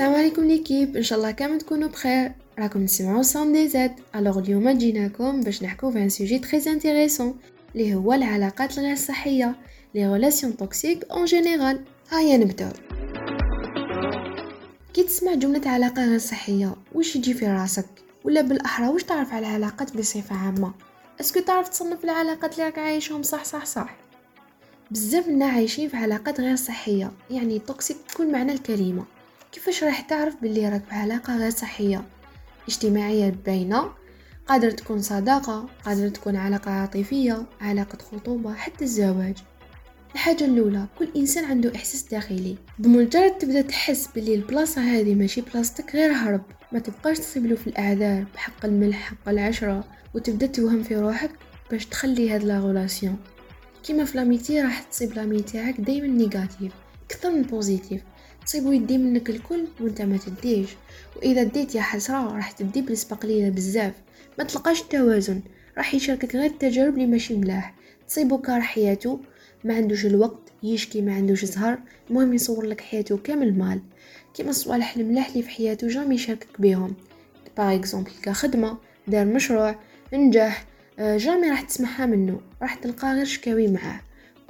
السلام عليكم l'équipe. إن شاء الله كامل تكونوا بخير. راكم تسمعوا SounDz alors اليوم جيناكم باش نحكوا في un sujet très intéressant اللي هو العلاقات الغير صحيه les relations toxiques en général هيا نبداو كي تسمع جملة علاقة غير صحية واش يجي في راسك؟ ولا بالأحرى واش تعرف على العلاقات بصفة عامة؟ est-ce que تعرف تصنف العلاقات اللي راك عايشهم صح صح صح؟ بزاف منا عايشين في علاقات غير صحية يعني toxiques بكل معنى الكلمة. كيفاش راح تعرف باللي راك في علاقة غير صحية؟ اجتماعية باينة قادر تكون صداقة قادر تكون علاقة عاطفية علاقة خطوبة حتى الزواج. الحاجة الأولى كل إنسان عنده إحساس داخلي. بمجرد تبدأ تحس باللي البلاصة هذه ماشي بلاصتك غير هرب. ما تبقاش تصيبلو في الأعذار بحق الملح حق العشرة وتبدأ توهم في روحك باش تخلي هاد la relation كيما في l'amitié راح تصيب l'ami تاعك دايما négatif أكثر من positif تصيبو يدي منك الكل وانت ما تديش. وإذا ديت يا حسرة راح تدي بنسبة قليلة بزاف. ما تلقاش التوازن راح يشاركك غير التجارب اللي ماشي ملاح. تصيبو car حياته ما عندوش الوقت يشكي ما عندوش زهر. المهم يصور لك حياته كامل مال. كيما الصوالح الملاح اللي في حياته jamais يشاركك بيهم. par exemple كخدمه دار مشروع نجح آه، jamais راح تسمعها منه. راح تلقى غير شكاوي معاه.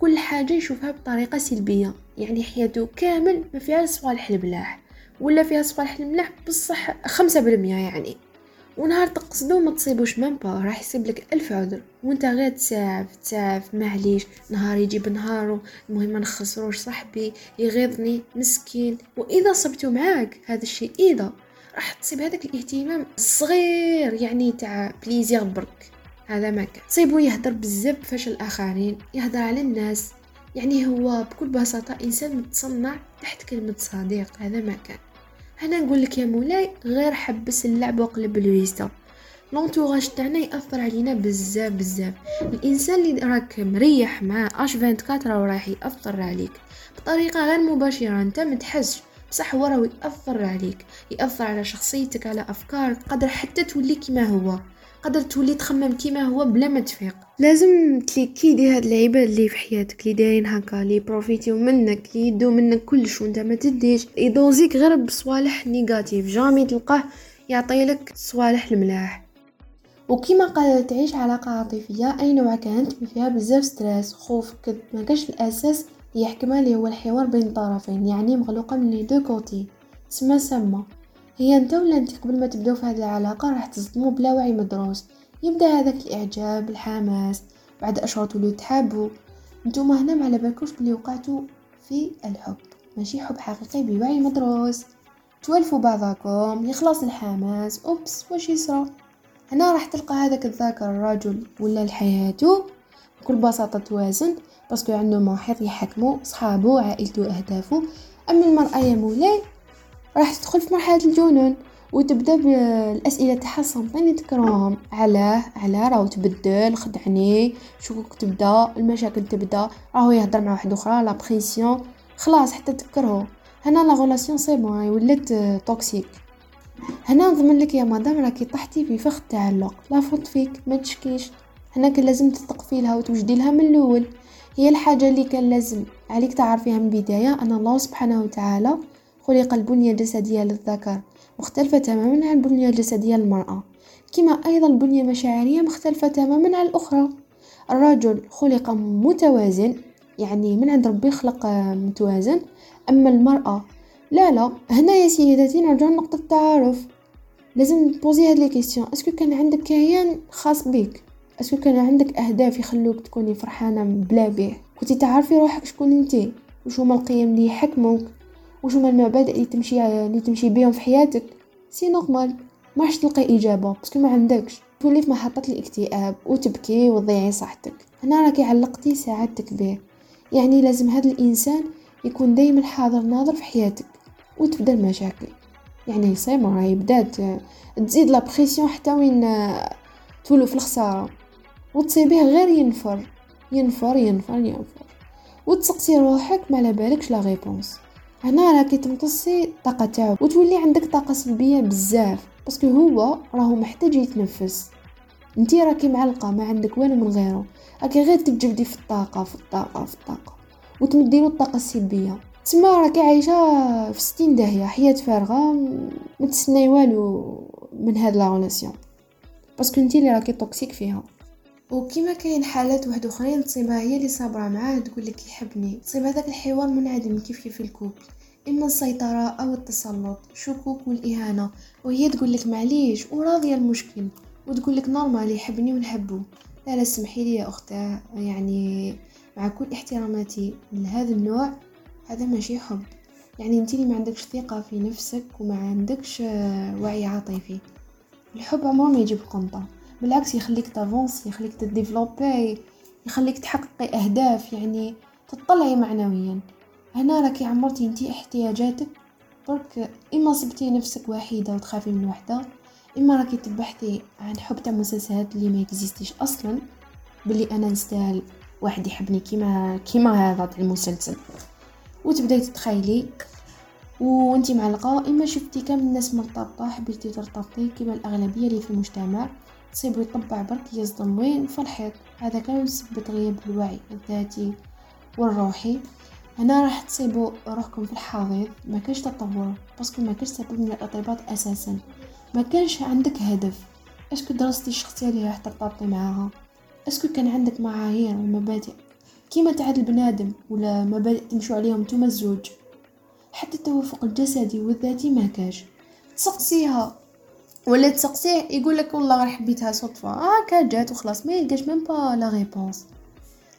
كل حاجة يشوفها بطريقة سلبية. يعني حياته كامل ما فيها صوالح الملاح ولا فيها صوالح الملاح بصح خمسة بالمية يعني. ونهار تقصدو ما تصيبوش même pas راح يصيب لك ألف عذر. وانت غير تساعف تساعف معليش نهار يجيب نهارو المهم ما نخسروش صاحبي يغيظني مسكين. وإذا صبتو معاك هذا الشيء إذا راح تصيب هذاك الاهتمام الصغير يعني تاع plaisir برك. هذا ما كان. تصيبو يهدر بزاف بفشل الآخرين يهدر على الناس. يعني هو بكل بساطة إنسان متصنع تحت كلمة صديق. هذا ما كان. هنا نقول لك يا مولاي غير حبس اللعب وقلب الويزة لونتوراج تاعنا يأثر علينا بزاف بزاف. الإنسان اللي راك مريح مع اش 24 راه راح يأثر عليك. بطريقة غير مباشرة أنت متحسش بصح هو راه يأثر عليك. يأثر على شخصيتك على أفكارك قدر حتى تولي كما هو. قدر تولي تخمم كيما هو بلا ما تفيق. لازم ت liquider هاد العباد اللي في حياتك اللي دايرين هكا اللي profitaient منك اللي يدو منك كلش وانت ما تديش. يدوزيك غير بصوالح négatifs. jamais تلقاه يعطيلك صوالح الملاح. وكيما قال تعيش علاقة عاطفية أي نوع كانت فيها بزاف stress خوف كذب ما الأساس يحكمها اللي هو الحوار بين الطرفين يعني مغلوقة من les deux côtés. سما سما. هي انت ولا انت قبل ما تبداو في هذه العلاقة راح تصدموا بلا وعي مدروس. يبدأ هذاك الإعجاب الحماس بعد اشهر تولوا تحابوا نتوما هنا ما على بالكوش بلي وقعتوا في الحب. ماشي حب حقيقي بوعي مدروس. تولفوا بعضكم يخلص الحماس. أوبس واش يصرى؟ هنا راح تلقى هذاك الذاكر الرجل. ولا لحياته بكل بساطة توازن باسكو عنده محيط يحكمه صحابه عائلته أهدافه. أما المرأة يا مولاي راح تدخل في مرحلة الجنون وتبدأ بالأسئلة تاعها صامتين تكرههم علاه علاه راهو تبدل خدعني. شكوك تبدأ المشاكل تبدأ. راهو يهضر مع واحد أخرى. la pression خلاص حتى تكرهو هنا la relation c'est bon ولات toxique هنا نضمن لك يا مدام راكي طحتي في فخ التعلق. la faute فيك. ما تشكيش. هنا كان لازم تثقفي لها وتوجدي لها من الأول. هي الحاجة اللي كان لازم عليك تعرفيها من البداية. أن الله سبحانه وتعالى خلق البنية الجسدية للذكر مختلفة تماما عن البنية الجسدية للمرأة. كما أيضا البنية المشاعرية مختلفة تماما عن الأخرى. الرجل خلق متوازن يعني من عند ربي خلق متوازن أما المرأة لا لا. هنا يا سيداتي نرجع لنقطة التعارف. لازم ت poser هاد les questions est-ce que كان عندك كيان خاص بيك؟ est-ce que كان عندك أهداف يخلوك تكوني فرحانة بلا بيه؟ كنتي تعرفي روحك شكون أنتي؟ وشو هما القيم اللي يحكموك؟ وش هما المبادئ اللي تمشي اللي تمشي بيهم في حياتك c'est normal. ما راح تلقى إجابة parce que ما عندكش. تولي في محطة الاكتئاب وتبكي وتضيعي صحتك. هنا راكي علقتي سعادتك به يعني لازم هذا الإنسان يكون دايما حاضر ناظر في حياتك وتبدأ المشاكل. يعني صيما راهي بدات تزيد لا حتى وين تولو في الخسارة. وتصيبيه غير ينفر. ينفر ينفر ينفر. وتسقسي روحك ما على بالكش la réponse هنا راكي تمتصي الطاقه تاعو وتولي عندك طاقة سلبية بزاف parce que هو راهو محتاج يتنفس. انتي راكي معلقه ما عندك والو من غيره راكي غير تجبدي في الطاقة في الطاقة في الطاقة وتمديلو الطاقة السلبية. تما راكي عايشه في ستين داهية حياة فارغة ما تسناي والو من هاد la relation. parce que انتي اللي راكي toxique فيها. وكيما كاين حالات واحد اخرين تصيبها هي اللي صابرة معاه تقول لك يحبني. تصيب هذاك الحوار منعدم كيف كيف ال couple إما السيطرة أو التسلط شكوك والإهانة. وهي تقول لك معليش وراضية المشكل. وتقول لك normal يحبني ونحبه لا لا سمحي لي يا اختاه يعني مع كل احتراماتي لهذا النوع هذا ماشي حب. يعني انت اللي ما عندكش ثقة في نفسك وما عندكش وعي عاطفي. الحب عمره ما يجيب قنطة. بالعكس يخليك t'avancer يخليك ت développer يخليك تحققي أهداف يعني تطلعي معنويا. هنا راكي عمرتي أنتي احتياجاتك برك إما صبتي نفسك وحيدة وتخافي من وحدة إما راكي تبحثي عن حب تاع مسلسلات اللي ما existe ش أصلا بلي أنا نستاهل واحد يحبني كيما كيما هذا تاع المسلسل. وتبداي تتخيلي وأنتي معلقة إما شفتي كامل الناس مرتبطة حبيتي ترتبطي كيما الأغلبية اللي في المجتمع. تصيبو يطبع برك يصدم وين في الحيط هذا كان بسبب غياب الوعي الذاتي والروحي. هنا راح تصيبوا روحكم في الحضيض ما كانش تطور باسكو ما كانش سبب من الارتباط أساسا. ما كانش عندك هدف. est-ce que درستي الشخصية اللي راح ترتبطي معاها؟ est-ce que كان عندك معايير ومبادئ. كيما تعاد البنادم ولا مبادئ تمشوا عليهم نتوما الزوج. حتى التوافق الجسدي والذاتي ما كاش. تسقسيها. ولا تسقسيه يقول لك والله غير حبيتها صدفة. آه كان جات وخلاص ما يلقاش même pas la réponse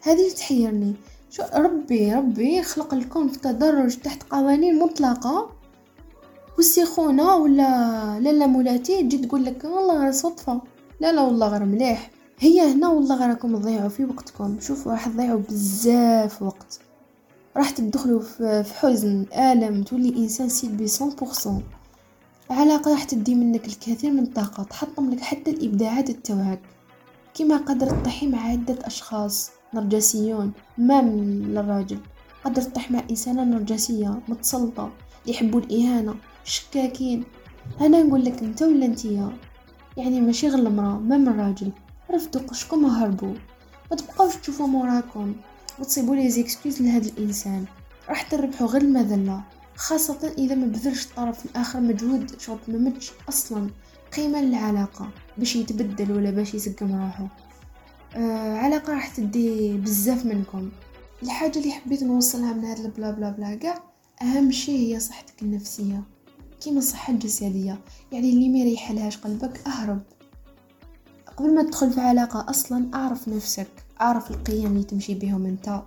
هذه تحيرني. شو ربي ربي خلق الكون في تدرج تحت قوانين مطلقة. والسخونه ولا لالا مولاتي تجي تقول لك والله غير صدفة. لا لا والله غير مليح. هي هنا والله غير راكم تضيعوا في وقتكم. شوفوا راح تضيعوا بزاف وقت. راح تدخلوا في حزن آلم تولي إنسان سلبي 100% علاقة راح تدي منك الكثير من الطاقة تحطم لك حتى الإبداعات التوعك كما قدر تطيحي مع عدة أشخاص نرجسيون ما من للراجل قدر تطيح مع إنسانة نرجسية متسلطة يحبوا الإهانة شكاكين. أنا نقول لك أنت ولا أنتيا يعني ماشي غير المرأة ما من الراجل رفدوا قشكم وهربوا ما تبقاوش تشوفوا موراكم وتصيبوا لي زيكسكيوز لهذا الإنسان. راح تربحوا غير المذلة. خاصة إذا ما بذلش الطرف الآخر مجهود شغل ما أصلا قيمة للعلاقة باش يتبدل ولا باش يسقم روحه. آه علاقة راح تدي بزاف منكم. الحاجة اللي حبيت نوصلها من هذا البلا بلا بلا قاع أهم شيء هي صحتك النفسية. كيما الصحة الجسدية. يعني اللي ما يريحلهاش قلبك أهرب. قبل ما تدخل في علاقة أصلا أعرف نفسك. أعرف القيم اللي تمشي بهم أنت.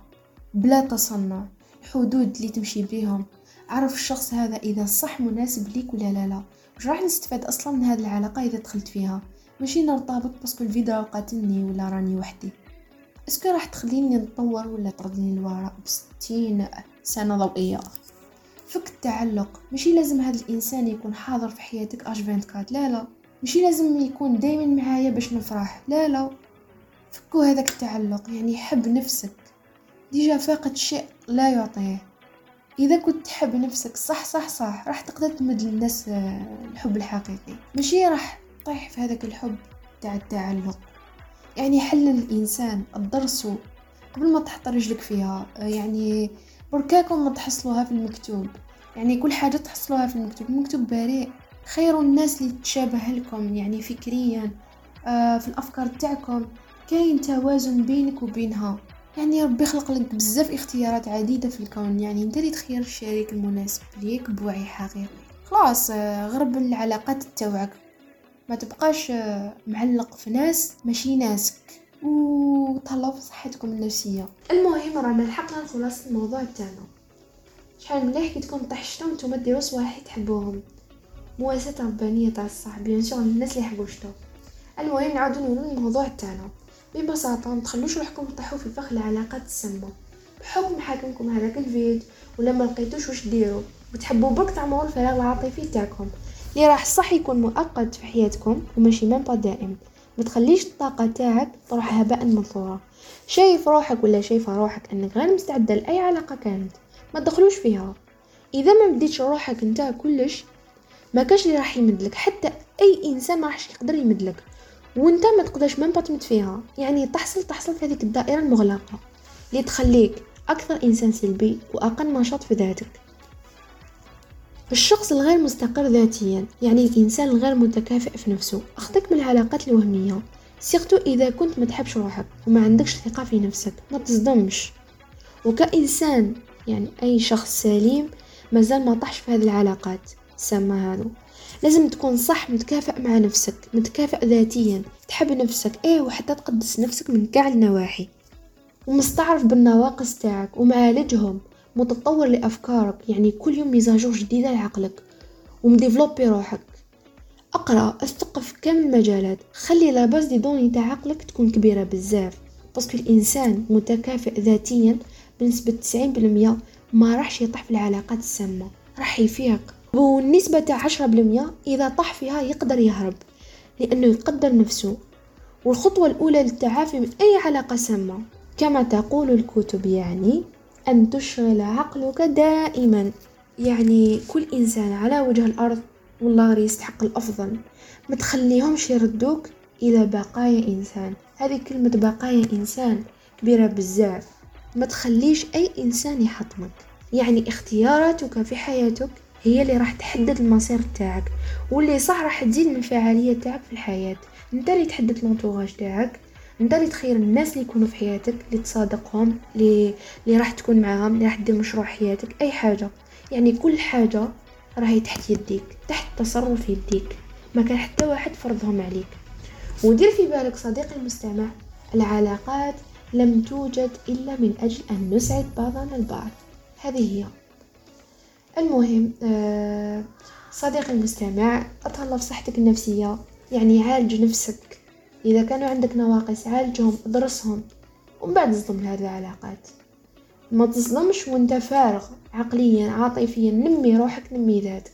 بلا تصنع. حدود اللي تمشي بهم. أعرف الشخص هذا إذا صح مناسب ليك ولا لا لا. وش راح نستفاد أصلا من هذه العلاقة إذا دخلت فيها. ماشي نرتبط parce que le vide قاتلني ولا راني وحدي. est-ce que راح تخليني نتطور ولا تردني لورا؟ بستين سنة ضوئية. فك التعلق. ماشي لازم هذا الإنسان يكون حاضر في حياتك H 24 لا لا. ماشي لازم يكون دايما معايا باش نفرح. لا لا. فكو هذاك التعلق يعني حب نفسك. déjà فاقد شيء لا يعطيه. إذا كنت تحب نفسك صح صح صح راح تقدر تمد للناس آه، الحب الحقيقي. ماشي راح تطيح في هذاك الحب تاع التعلق يعني حل الإنسان الدرس قبل ما تحط رجلك فيها. آه، يعني بركاكم ما تحصلوها في المكتوب. يعني كل حاجة تحصلوها في المكتوب. المكتوب بريء خير الناس اللي تشابه لكم يعني فكريا. آه في الأفكار تاعكم كاين توازن بينك وبينها. يعني ربي خلق لك بزاف اختيارات عديدة في الكون. يعني انت اللي تخير الشريك المناسب ليك بوعي حقيقي. خلاص آه، غرب العلاقات تاوعك ما تبقاش آه، معلق في ناس ماشي ناسك. وتهلاو في صحتكم النفسية. المهم رانا لحقنا خلاص الموضوع تاعنا شحال مليح كي تكون طحشتو نتوما ديروا صواحي تحبوهم. مواساة ربانية تاع الصح. بيان الناس اللي يحبوا شتو. المهم نعاودو نولو الموضوع تاعنا ببساطة متخلوش روحكم تطيحوا في فخ العلاقات السامة. بحكم حاكمكم هذاك الفيد ولا ما لقيتوش واش ديروا. وتحبوا برك تعمروا الفراغ العاطفي تاعكم اللي راح صح يكون مؤقت في حياتكم وماشي ميم با دائم. ما تخليش الطاقة تاعك تروح هباء منثورا شايف روحك ولا شايفة روحك أنك غير مستعدة لأي علاقة كانت ما تدخلوش فيها. إذا ما بديتش روحك أنت كلش ما كاش اللي راح يمدلك حتى أي إنسان ما راحش يقدر يمدلك. وانت ما تقدرش ميم تمد فيها. يعني تحصل تحصل في هذيك الدائرة المغلقة اللي تخليك أكثر إنسان سلبي وأقل نشاط في ذاتك. الشخص الغير مستقر ذاتيا يعني الإنسان الغير متكافئ في نفسه. أخذك من العلاقات الوهمية سيرتو إذا كنت ما تحبش روحك وما عندكش ثقة في نفسك ما تصدمش. وكإنسان يعني أي شخص سليم مازال ما طحش في هذه العلاقات. سامة هذو. لازم تكون صح متكافئ مع نفسك متكافئ ذاتيا. تحب نفسك. إيه وحتى تقدس نفسك من كاع النواحي. ومستعرف بالنواقص تاعك ومعالجهم. متطور لأفكارك. يعني كل يوم mise à jour جديدة لعقلك. وم développé روحك. أقرأ أتثقف كامل المجالات خلي la base de données تاع عقلك تكون كبيرة بزاف. parce que الإنسان متكافئ ذاتيا بنسبة 90% ما راحش يطيح في العلاقات السامة. راح يفيق والنسبة تاع عشرة بالمية إذا طاح فيها يقدر يهرب لأنه يقدر نفسه. والخطوة الأولى للتعافي من أي علاقة سامة. كما تقول الكتب يعني أن تشغل عقلك دائما. يعني كل إنسان على وجه الأرض والله يستحق الأفضل. ما تخليهمش يردوك إلى بقايا إنسان. هذه كلمة بقايا إنسان كبيرة بزاف ما تخليش أي إنسان يحطمك. يعني اختياراتك في حياتك هي اللي راح تحدد المصير تاعك واللي صح راح تزيد من الفعالية تاعك في الحياة. انت اللي تحدد لونتوراج تاعك انت اللي تخير الناس اللي يكونوا في حياتك اللي تصادقهم اللي اللي راح تكون معاهم اللي راح دير مشروع حياتك أي حاجة. يعني كل حاجة راهي تحت يديك تحت تصرف يديك. ما كان حتى واحد فرضهم عليك. ودير في بالك صديقي المستمع العلاقات لم توجد إلا من أجل أن نسعد بعضنا البعض. هذه هي. المهم آه، صديقي المستمع أتهلا في صحتك النفسية. يعني عالج نفسك. إذا كانوا عندك نواقص عالجهم ادرسهم. ومن بعد اصدم هذه العلاقات. ما تصدمش وأنت فارغ عقليا عاطفيا. نمي روحك نمي ذاتك.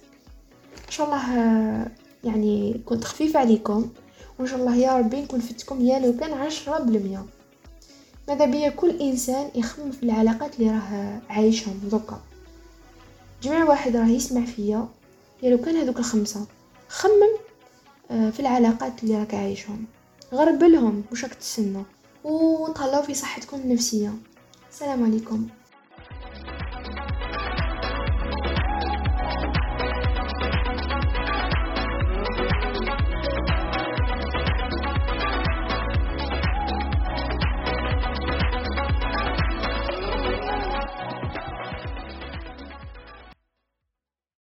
إن شاء الله آه، يعني كنت خفيفة عليكم. وإن شاء الله يا ربي نكون فتكم يا لو كان عشرة بالمية. ماذا بيا؟ كل إنسان يخمم في العلاقات اللي راه عايشهم دوكا. جميع واحد راه يسمع فيا. يا لو كان هذوك الخمسة خمم آه، في العلاقات اللي راك عايشهم. غربلهم واش راك تسنى؟ وتهلاو في صحتكم النفسية. السلام عليكم.